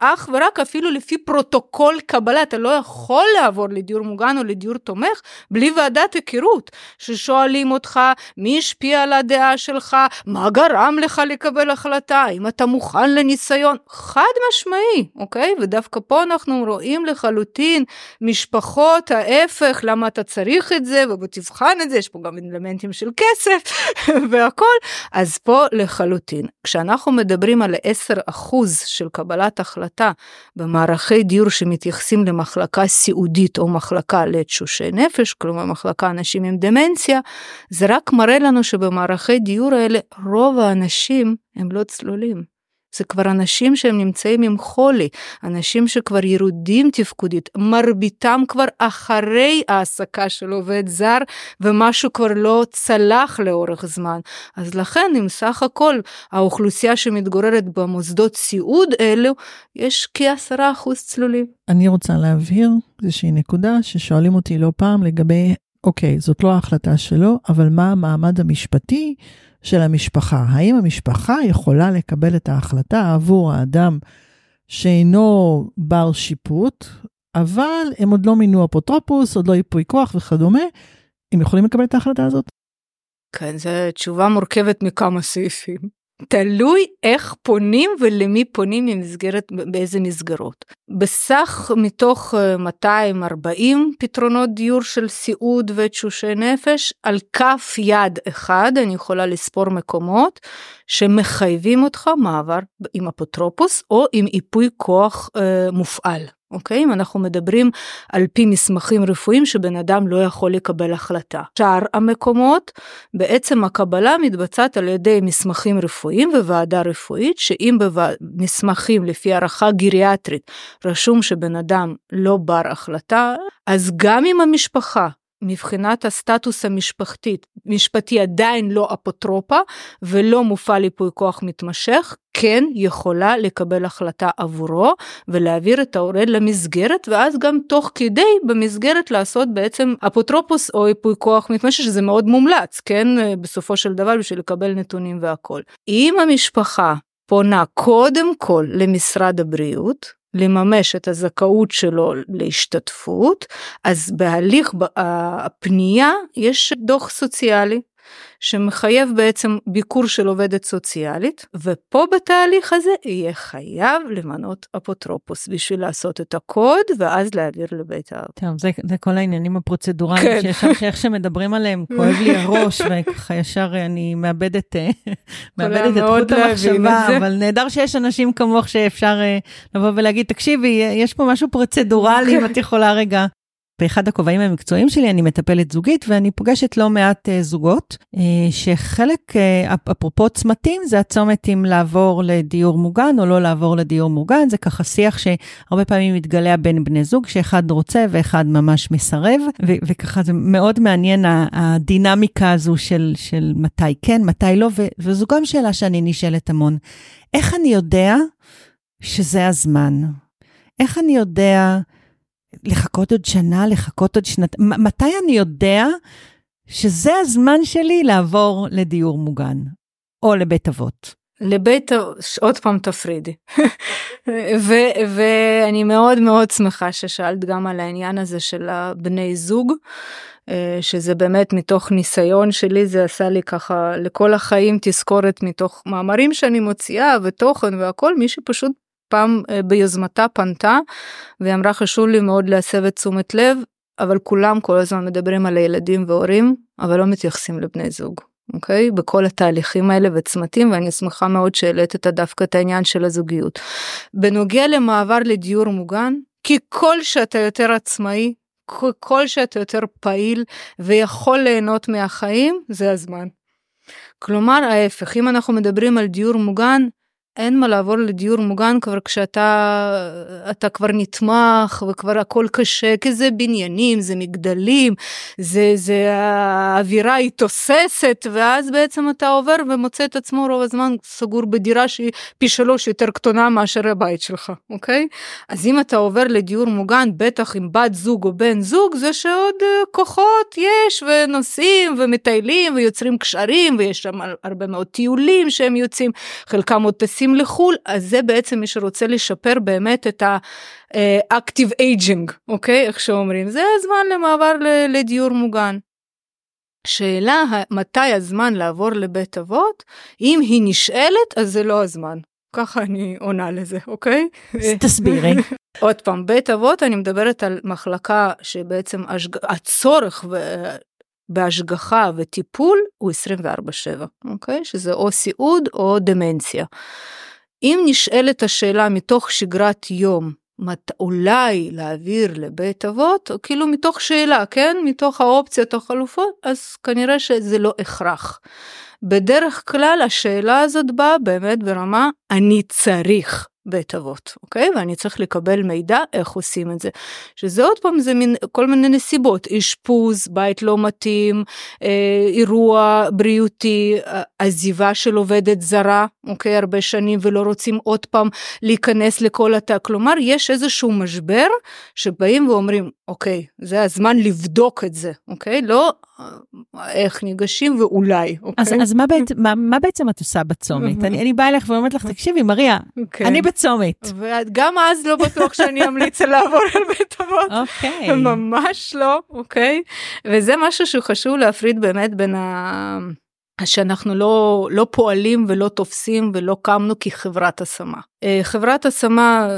אך ורק אפילו לפי פרוטוקול קבלה, אתה לא יכול לעבור לדיור מוגן או לדיור תומך בלי ועדת היכרות, ששואלים אותך מי השפיע על הדעה שלך, מה גרם לך לקבל החלטה, האם אתה מוכן לניסיון, חד משמעי, אוקיי? ודווקא פה אנחנו רואים לחלוטין משפחות ההפך, למה אתה צריך את זה, ובוא את זה, יש פה גם אלמנטים של כסף והכל, אז פה לחלוטין. כשאנחנו מדברים על 10% של קבלת החלטה, ההחלטה במערכי דיור שמתייחסים למחלקה סיעודית או מחלקה לתשושי נפש, כלומר מחלקה אנשים עם דמנציה, זה רק מראה לנו שבמערכי דיור האלה רוב האנשים הם לא צלולים. זה כבר אנשים שהם נמצאים עם חולי, אנשים שכבר ירודים תפקודית, מרביתם כבר אחרי העסקה של עובד זר ומשהו כבר לא צלח לאורך זמן. אז לכן אם סך הכל האוכלוסייה שמתגוררת במוסדות סיעוד אלו, יש כעשרה אחוז צלולים. אני רוצה להבהיר איזושהי נקודה ששואלים אותי לא פעם לגבי, אוקיי, זאת לא ההחלטה שלו, אבל מה המעמד המשפטי? של המשפחה. האם המשפחה יכולה לקבל את ההחלטה עבור האדם שאינו בר שיפוט, אבל הם עוד לא מינו אפוטרופוס, עוד לא ייפוי כוח וכדומה, הם יכולים לקבל את ההחלטה הזאת? כן, זו תשובה מורכבת מכמה סעיפים. תלוי איך פונים ולמי פונים במסגרת, באיזה מסגרות. בסך מתוך 240 אה, פתרונות דיור של סיעוד ותשושי נפש, על כף יד אחד אני יכולה לספור מקומות שמחייבים אותך מעבר עם אפוטרופוס או עם ייפוי כוח אה, מופעל. אוקיי? אם אנחנו מדברים על פי מסמכים רפואיים שבן אדם לא יכול לקבל החלטה. שאר המקומות, בעצם הקבלה מתבצעת על ידי מסמכים רפואיים וועדה רפואית, שאם במסמכים לפי הערכה גריאטרית רשום שבן אדם לא בר החלטה, אז גם אם המשפחה מבחינת הסטטוס המשפחתי, משפטי עדיין לא אפוטרופה ולא מופעל ייפוי כוח מתמשך, כן יכולה לקבל החלטה עבורו ולהעביר את ההורה למסגרת ואז גם תוך כדי במסגרת לעשות בעצם אפוטרופוס או ייפוי כוח מתמשך שזה מאוד מומלץ, כן, בסופו של דבר בשביל לקבל נתונים והכל. אם המשפחה פונה קודם כל למשרד הבריאות, לממש את הזכאות שלו להשתתפות, אז בהליך הפנייה יש דוח סוציאלי שמחייב בעצם ביקור של עובדת סוציאלית, ופה בתהליך הזה יהיה חייב למנות אפוטרופוס בשביל לעשות את הקוד, ואז להעביר לבית האב. טוב, זה, זה כל העניינים הפרוצדורליים, כן. שיש, שאיך שמדברים עליהם, כואב לי הראש, וככה ישר אני מאבדת, אה, מאבדת את חוט המחשבה, אבל נהדר שיש אנשים כמוך שאפשר אה, לבוא ולהגיד, תקשיבי, יש פה משהו פרוצדורלי, אם את יכולה רגע באחד הכובעים המקצועיים שלי אני מטפלת זוגית ואני פוגשת לא מעט uh, זוגות uh, שחלק, uh, אפרופו צמתים, זה הצומת אם לעבור לדיור מוגן או לא לעבור לדיור מוגן, זה ככה שיח שהרבה פעמים מתגלה בין בני זוג, שאחד רוצה ואחד ממש מסרב, וככה זה מאוד מעניין הדינמיקה הזו של, של מתי כן, מתי לא, וזו גם שאלה שאני נשאלת המון. איך אני יודע שזה הזמן? איך אני יודע... לחכות עוד שנה, לחכות עוד שנת... מתי אני יודע שזה הזמן שלי לעבור לדיור מוגן, או לבית אבות? לבית, עוד פעם תפרידי. ואני מאוד מאוד שמחה ששאלת גם על העניין הזה של הבני זוג, אה, שזה באמת מתוך ניסיון שלי, זה עשה לי ככה לכל החיים תזכורת מתוך מאמרים שאני מוציאה ותוכן והכל, מי שפשוט פעם אה, ביוזמתה פנתה והיא אמרה חשוב לי מאוד להסב את תשומת לב אבל כולם כל הזמן מדברים על הילדים והורים אבל לא מתייחסים לבני זוג. אוקיי? בכל התהליכים האלה וצמתים ואני שמחה מאוד שהעלית את דווקא את העניין של הזוגיות. בנוגע למעבר לדיור מוגן כי כל שאתה יותר עצמאי, כל שאתה יותר פעיל ויכול ליהנות מהחיים, זה הזמן. כלומר ההפך, אם אנחנו מדברים על דיור מוגן, אין מה לעבור לדיור מוגן כבר כשאתה אתה כבר נתמך וכבר הכל קשה כי זה בניינים זה מגדלים זה זה האווירה היא תוססת ואז בעצם אתה עובר ומוצא את עצמו רוב הזמן סגור בדירה שהיא פי שלוש יותר קטנה מאשר הבית שלך אוקיי? אז אם אתה עובר לדיור מוגן בטח עם בת זוג או בן זוג זה שעוד אה, כוחות יש ונוסעים ומטיילים ויוצרים קשרים ויש שם הרבה מאוד טיולים שהם יוצאים חלקם עוד טסים טסים לחו"ל, אז זה בעצם מי שרוצה לשפר באמת את ה-active aging, אוקיי? איך שאומרים. זה הזמן למעבר לדיור מוגן. שאלה מתי הזמן לעבור לבית אבות, אם היא נשאלת אז זה לא הזמן. ככה אני עונה לזה, אוקיי? תסבירי. עוד פעם, בית אבות אני מדברת על מחלקה שבעצם השג... הצורך בהשגחה וטיפול הוא 24/7, אוקיי? שזה או סיעוד או דמנציה. אם נשאלת השאלה מתוך שגרת יום, מת, אולי להעביר לבית אבות, או כאילו מתוך שאלה, כן? מתוך האופציות החלופות, אז כנראה שזה לא הכרח. בדרך כלל השאלה הזאת באה באמת ברמה אני צריך. בית אבות, אוקיי? ואני צריך לקבל מידע איך עושים את זה. שזה עוד פעם זה מין כל מיני נסיבות, אשפוז, בית לא מתאים, אה, אירוע בריאותי, עזיבה של עובדת זרה, אוקיי? הרבה שנים ולא רוצים עוד פעם להיכנס לכל התא. כלומר, יש איזשהו משבר שבאים ואומרים, אוקיי, זה הזמן לבדוק את זה, אוקיי? לא איך ניגשים ואולי, אוקיי? אז, אז מה, בעצם, מה, מה בעצם את עושה בצומת? אני, אני באה אליך ואומרת לך, תקשיבי, מריה, כן. אני בצומת. וגם אז לא בטוח שאני אמליץ לעבור על בית אבות. אוקיי. ממש לא, אוקיי? וזה משהו שחשוב להפריד באמת בין ה... שאנחנו לא, לא פועלים ולא תופסים ולא קמנו כחברת השמה. אה, חברת השמה, אה,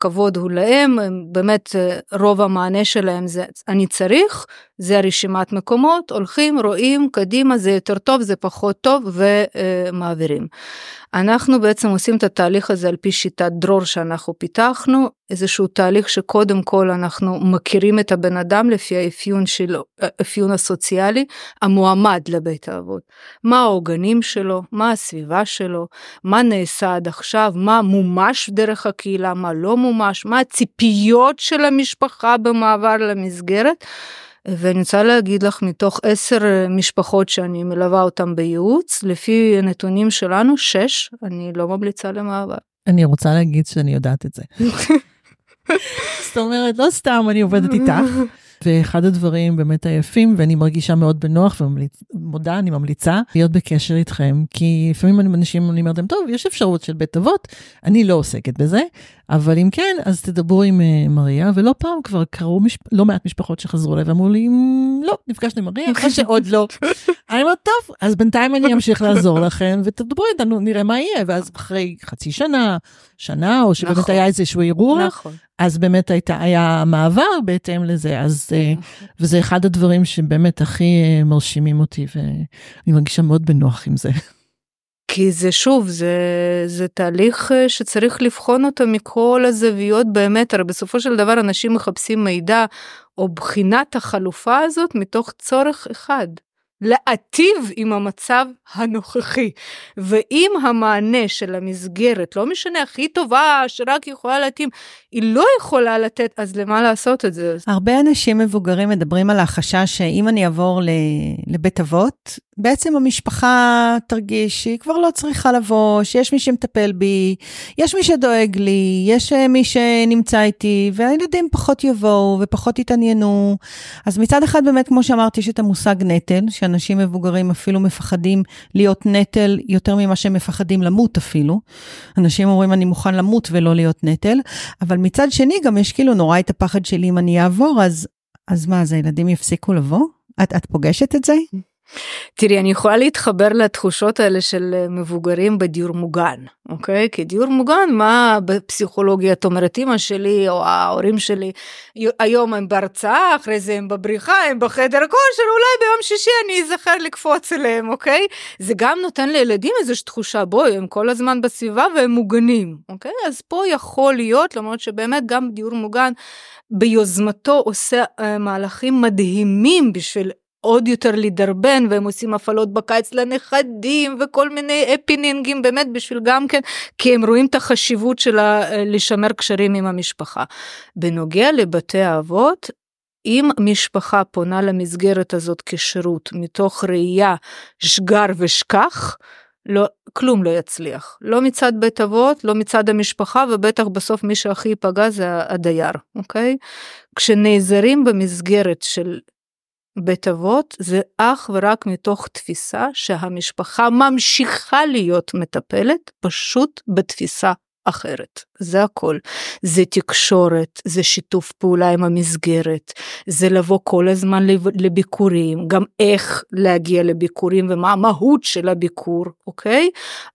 כבוד הוא להם, באמת אה, רוב המענה שלהם זה אני צריך, זה הרשימת מקומות, הולכים, רואים, קדימה, זה יותר טוב, זה פחות טוב ומעבירים. אנחנו בעצם עושים את התהליך הזה על פי שיטת דרור שאנחנו פיתחנו, איזשהו תהליך שקודם כל אנחנו מכירים את הבן אדם לפי האפיון שלו, האפיון הסוציאלי המועמד לבית האבות. מה העוגנים שלו, מה הסביבה שלו, מה נעשה עד עכשיו, מה מומש דרך הקהילה, מה לא מומש, מה הציפיות של המשפחה במעבר למסגרת. ואני רוצה להגיד לך מתוך עשר משפחות שאני מלווה אותן בייעוץ, לפי הנתונים שלנו, שש, אני לא ממליצה למעבר. אני רוצה להגיד שאני יודעת את זה. זאת אומרת, לא סתם אני עובדת איתך. ואחד הדברים באמת היפים, ואני מרגישה מאוד בנוח ומודה, אני ממליצה להיות בקשר איתכם, כי לפעמים אנשים, אני אומרת להם, טוב, יש אפשרות של בית אבות, אני לא עוסקת בזה, אבל אם כן, אז תדברו עם uh, מריה, ולא פעם כבר קרו משפ... לא מעט משפחות שחזרו אליי ואמרו לי, לא, נפגשנו עם מריה, אחרי שעוד לא. אני אומרת, טוב, אז בינתיים אני אמשיך לעזור לכם, ותדברו איתנו, נראה מה יהיה, ואז אחרי חצי שנה, שנה, או שבאמת נכון. היה איזשהו אירוע, נכון. אז באמת הייתה, היה מעבר בהתאם לזה, אז, אה, נכון. וזה אחד הדברים שבאמת הכי אה, מרשימים אותי, ואני מרגישה מאוד בנוח עם זה. כי זה שוב, זה, זה תהליך אה, שצריך לבחון אותו מכל הזוויות באמת, הרי בסופו של דבר אנשים מחפשים מידע או בחינת החלופה הזאת מתוך צורך אחד, להטיב עם המצב הנוכחי. ואם המענה של המסגרת, לא משנה, הכי טובה, שרק יכולה להתאים, היא לא יכולה לתת, אז למה לעשות את זה? הרבה אנשים מבוגרים מדברים על החשש שאם אני אעבור לבית אבות, בעצם המשפחה תרגיש שהיא כבר לא צריכה לבוא, שיש מי שמטפל בי, יש מי שדואג לי, יש אה, מי שנמצא איתי, והילדים פחות יבואו ופחות יתעניינו. אז מצד אחד באמת, כמו שאמרתי, יש את המושג נטל, שאנשים מבוגרים אפילו מפחדים להיות נטל יותר ממה שהם מפחדים למות אפילו. אנשים אומרים, אני מוכן למות ולא להיות נטל, אבל מצד שני גם יש כאילו נורא את הפחד שלי אם אני אעבור, אז, אז מה, אז הילדים יפסיקו לבוא? את, את פוגשת את זה? תראי, אני יכולה להתחבר לתחושות האלה של אה, מבוגרים בדיור מוגן, אוקיי? כי דיור מוגן, מה בפסיכולוגיה את אומרת, אמא שלי או ההורים שלי, היום הם בהרצאה, אחרי זה הם בבריחה, הם בחדר כושר, אולי ביום שישי אני אזכר לקפוץ אליהם, אוקיי? זה גם נותן לילדים איזושהי תחושה, בואי, הם כל הזמן בסביבה והם מוגנים, אוקיי? אז פה יכול להיות, למרות שבאמת גם דיור מוגן ביוזמתו עושה uh, מהלכים מדהימים בשביל עוד יותר לדרבן והם עושים הפעלות בקיץ לנכדים וכל מיני אפינינגים באמת בשביל גם כן כי הם רואים את החשיבות של אה, לשמר קשרים עם המשפחה. בנוגע לבתי האבות אם משפחה פונה למסגרת הזאת כשירות מתוך ראייה שגר ושכח לא, כלום לא יצליח. לא מצד בית אבות, לא מצד המשפחה, ובטח בסוף מי שהכי ייפגע זה הדייר, אוקיי? כשנעזרים במסגרת של בית אבות זה אך ורק מתוך תפיסה שהמשפחה ממשיכה להיות מטפלת פשוט בתפיסה אחרת. זה הכל. זה תקשורת, זה שיתוף פעולה עם המסגרת, זה לבוא כל הזמן לביקורים, גם איך להגיע לביקורים ומה המהות של הביקור, אוקיי?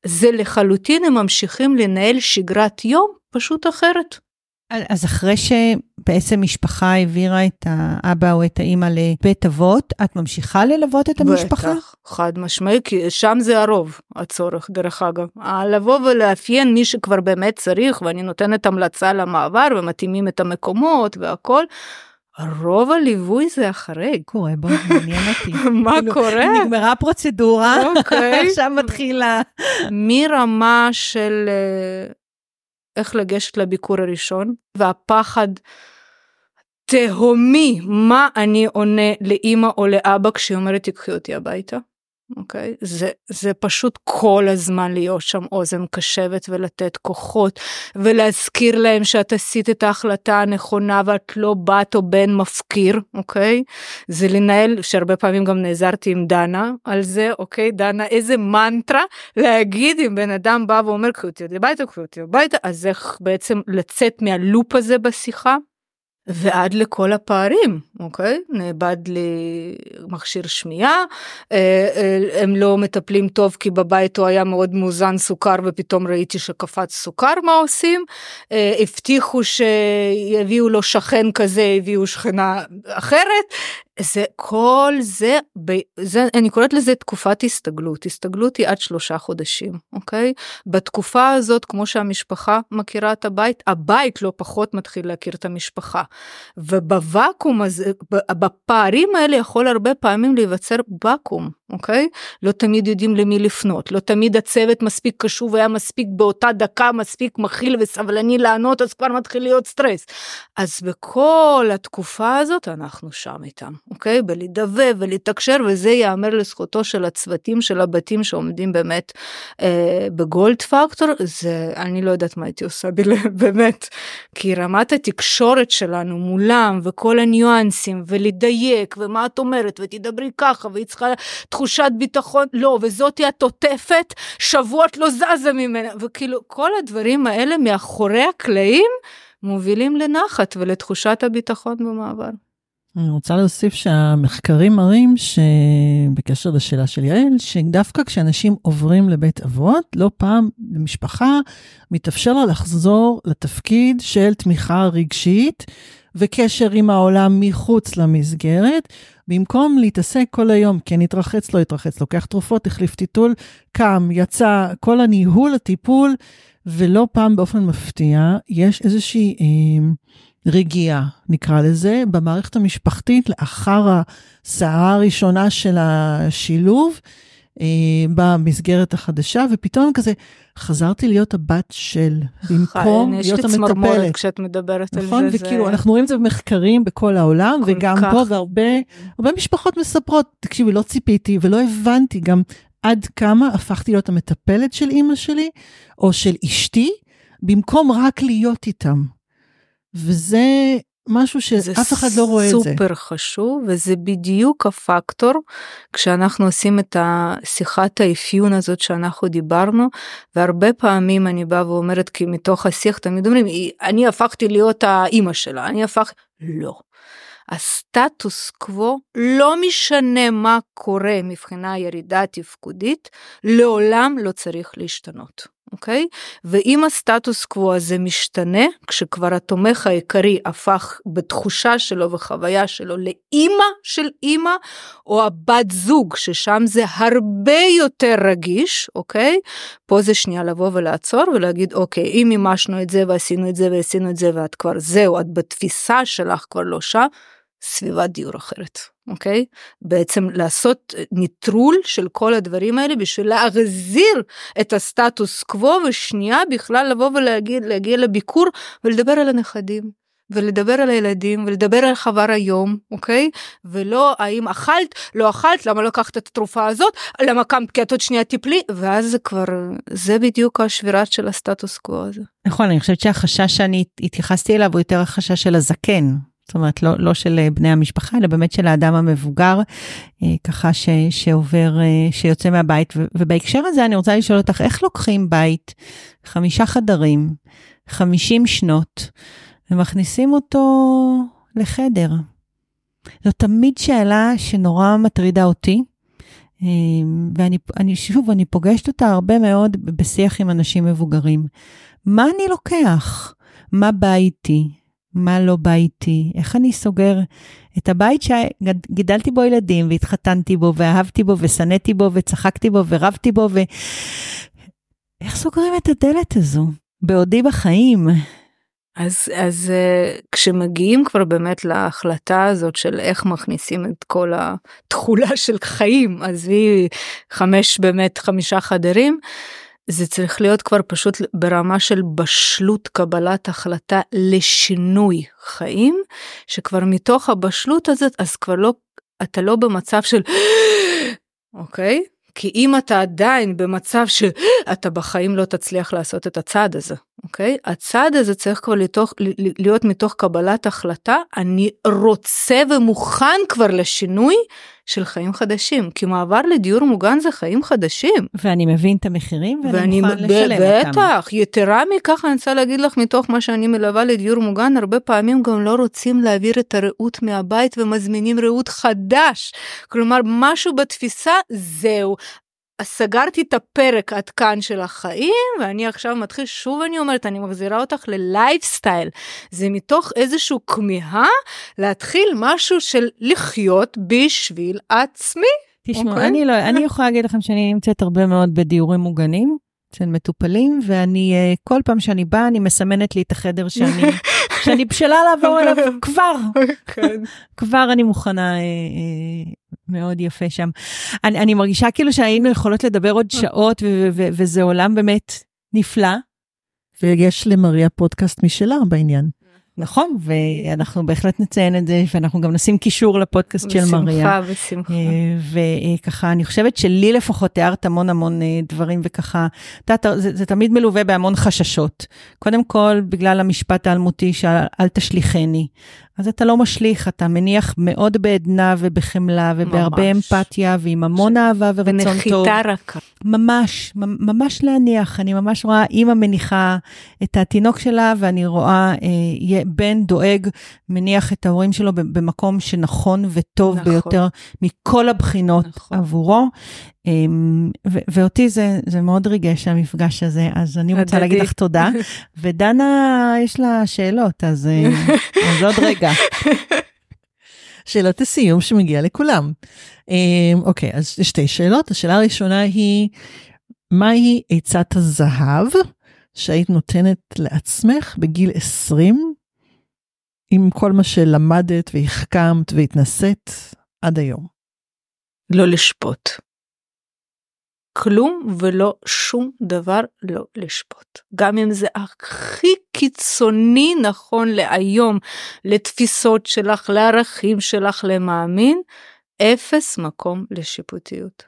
זה לחלוטין הם ממשיכים לנהל שגרת יום פשוט אחרת. אז אחרי שבעצם משפחה העבירה את האבא או את האימא לבית אבות, את ממשיכה ללוות את המשפחה? בטח, חד משמעי, כי שם זה הרוב, הצורך, דרך אגב. לבוא ולאפיין מי שכבר באמת צריך, ואני נותנת המלצה למעבר ומתאימים את המקומות והכל. רוב הליווי זה אחרי. קורה, בוא, מעניין אותי. מה כאילו, קורה? נגמרה הפרוצדורה, אוקיי. עכשיו מתחילה. מרמה של אה, איך לגשת לביקור הראשון, והפחד תהומי מה אני עונה לאימא או לאבא כשהיא אומרת תיקחי אותי הביתה. אוקיי? Okay? זה, זה פשוט כל הזמן להיות שם אוזן קשבת ולתת כוחות ולהזכיר להם שאת עשית את ההחלטה הנכונה ואת לא בת או בן מפקיר, אוקיי? Okay? זה לנהל, שהרבה פעמים גם נעזרתי עם דנה על זה, אוקיי? Okay? דנה, איזה מנטרה להגיד אם בן אדם בא ואומר קחי אותי הביתה, קחי אותי הביתה, אז איך בעצם לצאת מהלופ הזה בשיחה? ועד לכל הפערים, אוקיי? נאבד לי מכשיר שמיעה, אה, אה, הם לא מטפלים טוב כי בבית הוא היה מאוד מאוזן סוכר ופתאום ראיתי שקפץ סוכר, מה עושים? אה, הבטיחו שיביאו לו שכן כזה, הביאו שכנה אחרת, זה כל זה, זה, אני קוראת לזה תקופת הסתגלות, הסתגלות היא עד שלושה חודשים, אוקיי? בתקופה הזאת, כמו שהמשפחה מכירה את הבית, הבית לא פחות מתחיל להכיר את המשפחה. ובוואקום הזה, בפערים האלה יכול הרבה פעמים להיווצר ואקום, אוקיי? לא תמיד יודעים למי לפנות, לא תמיד הצוות מספיק קשוב היה מספיק באותה דקה מספיק מכיל וסבלני לענות, אז כבר מתחיל להיות סטרס. אז בכל התקופה הזאת אנחנו שם איתם. אוקיי? בלדבב ולתקשר, וזה ייאמר לזכותו של הצוותים של הבתים שעומדים באמת אה, בגולד פקטור, זה, אני לא יודעת מה הייתי עושה באמת, כי רמת התקשורת שלנו מולם וכל הניואנסים ולדייק ומה את אומרת ותדברי ככה והיא צריכה תחושת ביטחון, לא, וזאתי התותפת, שבועות לא זזה ממנה, וכאילו כל הדברים האלה מאחורי הקלעים מובילים לנחת ולתחושת הביטחון במעבר. אני רוצה להוסיף שהמחקרים מראים שבקשר לשאלה של יעל, שדווקא כשאנשים עוברים לבית אבות, לא פעם למשפחה מתאפשר לה לחזור לתפקיד של תמיכה רגשית וקשר עם העולם מחוץ למסגרת, במקום להתעסק כל היום, כן התרחץ, לא התרחץ, לוקח תרופות, החליף טיטול, קם, יצא, כל הניהול, הטיפול, ולא פעם באופן מפתיע, יש איזושהי... אה, רגיעה, נקרא לזה, במערכת המשפחתית לאחר הסערה הראשונה של השילוב במסגרת החדשה, ופתאום כזה חזרתי להיות הבת של, במקום להיות המטפלת. יש לי צמרמורת כשאת מדברת נכון? על זה. נכון, וכאילו זה... אנחנו רואים את זה במחקרים בכל העולם, וגם כך. פה, והרבה משפחות מספרות, תקשיבי, לא ציפיתי ולא הבנתי גם עד כמה הפכתי להיות המטפלת של אימא שלי, או של אשתי, במקום רק להיות איתם. וזה משהו שאף אחד לא רואה את זה. זה סופר חשוב וזה בדיוק הפקטור כשאנחנו עושים את השיחת האפיון הזאת שאנחנו דיברנו והרבה פעמים אני באה ואומרת כי מתוך השיח תמיד אומרים אני הפכתי להיות האימא שלה אני הפך לא. הסטטוס קוו, לא משנה מה קורה מבחינה ירידה תפקודית, לעולם לא צריך להשתנות. אוקיי? ואם הסטטוס קוו הזה משתנה, כשכבר התומך העיקרי הפך בתחושה שלו וחוויה שלו לאימא של אימא, או הבת זוג, ששם זה הרבה יותר רגיש, אוקיי? פה זה שנייה לבוא ולעצור ולהגיד, אוקיי, אם מימשנו את זה ועשינו את זה ועשינו את זה ואת כבר זהו, את בתפיסה שלך כבר לא שם, סביבת דיור אחרת. אוקיי? בעצם לעשות ניטרול של כל הדברים האלה בשביל להחזיר את הסטטוס קוו ושנייה בכלל לבוא ולהגיד להגיע לביקור ולדבר על הנכדים. ולדבר על הילדים ולדבר על חבר היום אוקיי ולא האם אכלת לא אכלת למה לקחת את התרופה הזאת למה קמת כי עוד שנייה טיפלי ואז זה כבר זה בדיוק השבירת של הסטטוס קוו הזה. נכון אני חושבת שהחשש שאני התייחסתי אליו הוא יותר החשש של הזקן זאת אומרת, לא, לא של אה, בני המשפחה, אלא באמת של האדם המבוגר, אה, ככה ש, שעובר, אה, שיוצא מהבית. ובהקשר הזה אני רוצה לשאול אותך, איך לוקחים בית, חמישה חדרים, חמישים שנות, ומכניסים אותו לחדר? זו תמיד שאלה שנורא מטרידה אותי. ואני אני, שוב, אני פוגשת אותה הרבה מאוד בשיח עם אנשים מבוגרים. מה אני לוקח? מה בא איתי? מה לא בא איתי, איך אני סוגר את הבית שגידלתי בו ילדים והתחתנתי בו ואהבתי בו ושנאתי בו וצחקתי בו ורבתי בו ו... איך סוגרים את הדלת הזו בעודי בחיים? אז אז uh, כשמגיעים כבר באמת להחלטה הזאת של איך מכניסים את כל התכולה של חיים עזבי חמש באמת חמישה חדרים זה צריך להיות כבר פשוט ברמה של בשלות קבלת החלטה לשינוי חיים, שכבר מתוך הבשלות הזאת, אז כבר לא, אתה לא במצב של, אוקיי? כי אם אתה עדיין במצב שאתה בחיים לא תצליח לעשות את הצעד הזה, אוקיי? הצעד הזה צריך כבר לתוך, להיות מתוך קבלת החלטה, אני רוצה ומוכן כבר לשינוי של חיים חדשים, כי מעבר לדיור מוגן זה חיים חדשים. ואני מבין את המחירים ואני, ואני מוכן לשלם אותם. בטח, יתרה מכך אני רוצה להגיד לך מתוך מה שאני מלווה לדיור מוגן, הרבה פעמים גם לא רוצים להעביר את הרעות מהבית ומזמינים רעות חדש. כלומר, משהו בתפיסה, זהו. סגרתי את הפרק עד כאן של החיים ואני עכשיו מתחיל שוב אני אומרת אני מחזירה אותך ללייפסטייל זה מתוך איזשהו כמיהה להתחיל משהו של לחיות בשביל עצמי. תשמעו okay. אוקיי? אני לא אני יכולה להגיד לכם שאני נמצאת הרבה מאוד בדיורים מוגנים של מטופלים ואני אה, כל פעם שאני באה אני מסמנת לי את החדר שאני שאני בשלה לעבור אליו כבר כן. כבר אני מוכנה אה, אה, מאוד יפה שם. אני, אני מרגישה כאילו שהיינו יכולות לדבר עוד שעות וזה עולם באמת נפלא. ויש למריה פודקאסט משלה בעניין. נכון, ואנחנו בהחלט נציין את זה, ואנחנו גם נשים קישור לפודקאסט של מריה. בשמחה, בשמחה. וככה, אני חושבת שלי לפחות תיארת המון המון אה, דברים, וככה, את יודעת, זה, זה תמיד מלווה בהמון חששות. קודם כל, בגלל המשפט האלמותי שאל תשליכני. אז אתה לא משליך, אתה מניח מאוד בעדנה ובחמלה ובהרבה ממש. אמפתיה ועם המון ש... אהבה ורצון טוב. בנחיתה רכה. ממש, ממש להניח. אני ממש רואה אימא מניחה את התינוק שלה, ואני רואה אה, בן דואג, מניח את ההורים שלו במקום שנכון וטוב נכון. ביותר מכל הבחינות נכון. עבורו. אמ, ואותי זה, זה מאוד ריגש המפגש הזה, אז אני רוצה להגיד לך תודה. ודנה, יש לה שאלות, אז, אה, אז עוד רגע. שאלות הסיום שמגיע לכולם. אמ, אוקיי, אז יש שתי שאלות. השאלה הראשונה היא, מהי עצת הזהב שהיית נותנת לעצמך בגיל 20, עם כל מה שלמדת והחכמת והתנסית עד היום? לא לשפוט. כלום ולא שום דבר לא לשפוט. גם אם זה הכי קיצוני נכון להיום, לתפיסות שלך, לערכים שלך, למאמין, אפס מקום לשיפוטיות.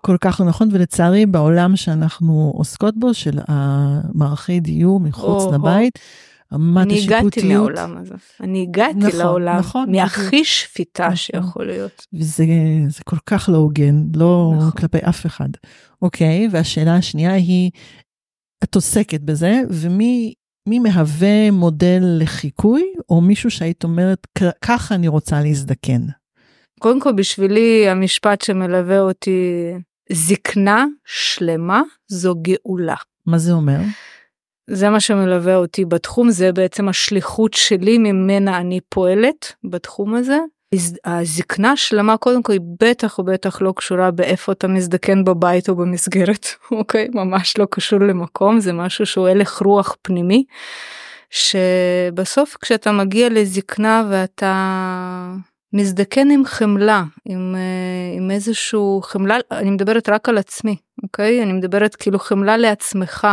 כל כך לא נכון ולצערי בעולם שאנחנו עוסקות בו של המערכי דיור מחוץ או, לבית. או. רמת השיפוטיות. אני הגעתי מהעולם הזה, אני הגעתי נכון, לעולם נכון, מהכי שפיטה נכון. שיכול להיות. וזה כל כך לא הוגן, לא נכון. כלפי אף אחד. אוקיי, והשאלה השנייה היא, את עוסקת בזה, ומי מי מהווה מודל לחיקוי, או מישהו שהיית אומרת, ככה אני רוצה להזדקן? קודם כל, בשבילי המשפט שמלווה אותי, זקנה שלמה זו גאולה. מה זה אומר? זה מה שמלווה אותי בתחום, זה בעצם השליחות שלי ממנה אני פועלת בתחום הזה. הזקנה שלמה קודם כל היא בטח ובטח לא קשורה באיפה אתה מזדקן בבית או במסגרת, אוקיי? ממש לא קשור למקום, זה משהו שהוא הלך רוח פנימי, שבסוף כשאתה מגיע לזקנה ואתה מזדקן עם חמלה, עם, אה, עם איזשהו חמלה, אני מדברת רק על עצמי, אוקיי? אני מדברת כאילו חמלה לעצמך.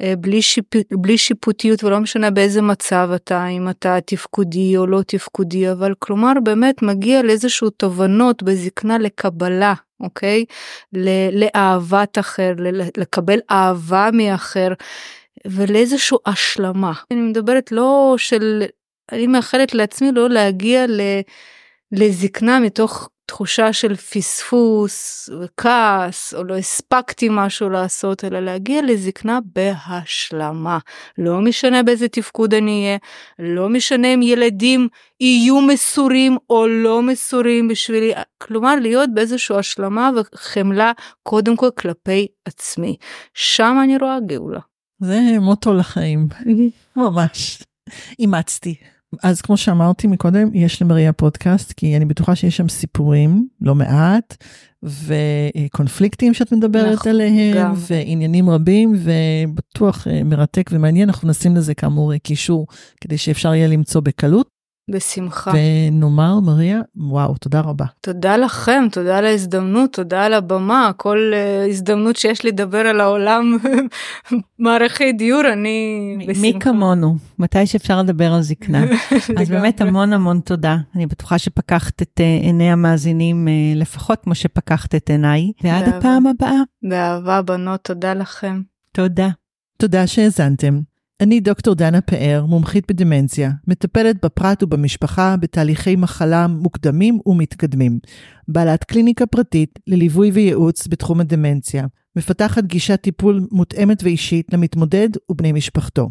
אה, בלי, שיפ... בלי שיפוטיות ולא משנה באיזה מצב אתה, אם אתה תפקודי או לא תפקודי, אבל כלומר באמת מגיע לאיזשהו תובנות בזקנה לקבלה, אוקיי? לאהבת אחר, לקבל אהבה מאחר ולאיזשהו השלמה. אני מדברת לא של, אני מאחלת לעצמי לא להגיע ל... לזקנה מתוך תחושה של פספוס וכעס או לא הספקתי משהו לעשות אלא להגיע לזקנה בהשלמה. לא משנה באיזה תפקוד אני אהיה לא משנה אם ילדים יהיו מסורים או לא מסורים בשבילי. כלומר להיות באיזושהי השלמה וחמלה קודם כל כלפי עצמי. שם אני רואה גאולה. זה מוטו לחיים. ממש. אימצתי. אז כמו שאמרתי מקודם, יש למריה פודקאסט, כי אני בטוחה שיש שם סיפורים, לא מעט, וקונפליקטים שאת מדברת נכון, עליהם, גם. ועניינים רבים, ובטוח אה, מרתק ומעניין, אנחנו נשים לזה כאמור קישור, כדי שאפשר יהיה למצוא בקלות. בשמחה. ונאמר, מריה, וואו, תודה רבה. תודה לכם, תודה על ההזדמנות, תודה על הבמה. כל uh, הזדמנות שיש לי לדבר על העולם, מערכי דיור, אני בשמחה. מי כמונו, מתי שאפשר לדבר על זקנה. אז באמת המון המון תודה. אני בטוחה שפקחת את uh, עיני המאזינים, uh, לפחות כמו שפקחת את עיניי. ועד הפעם הבאה. באהבה, בנות, תודה לכם. תודה. תודה שהאזנתם. אני דוקטור דנה פאר, מומחית בדמנציה, מטפלת בפרט ובמשפחה בתהליכי מחלה מוקדמים ומתקדמים, בעלת קליניקה פרטית לליווי וייעוץ בתחום הדמנציה, מפתחת גישת טיפול מותאמת ואישית למתמודד ובני משפחתו.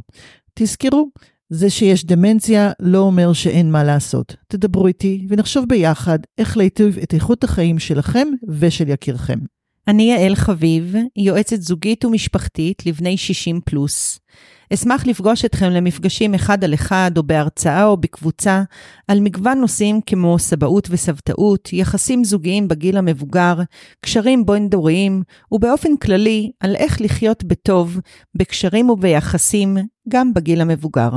תזכרו, זה שיש דמנציה לא אומר שאין מה לעשות. תדברו איתי ונחשוב ביחד איך להיטיב את איכות החיים שלכם ושל יקירכם. אני יעל חביב, יועצת זוגית ומשפחתית לבני 60 פלוס. אשמח לפגוש אתכם למפגשים אחד על אחד או בהרצאה או בקבוצה על מגוון נושאים כמו סבאות וסבתאות, יחסים זוגיים בגיל המבוגר, קשרים בין-דוריים, ובאופן כללי על איך לחיות בטוב, בקשרים וביחסים, גם בגיל המבוגר.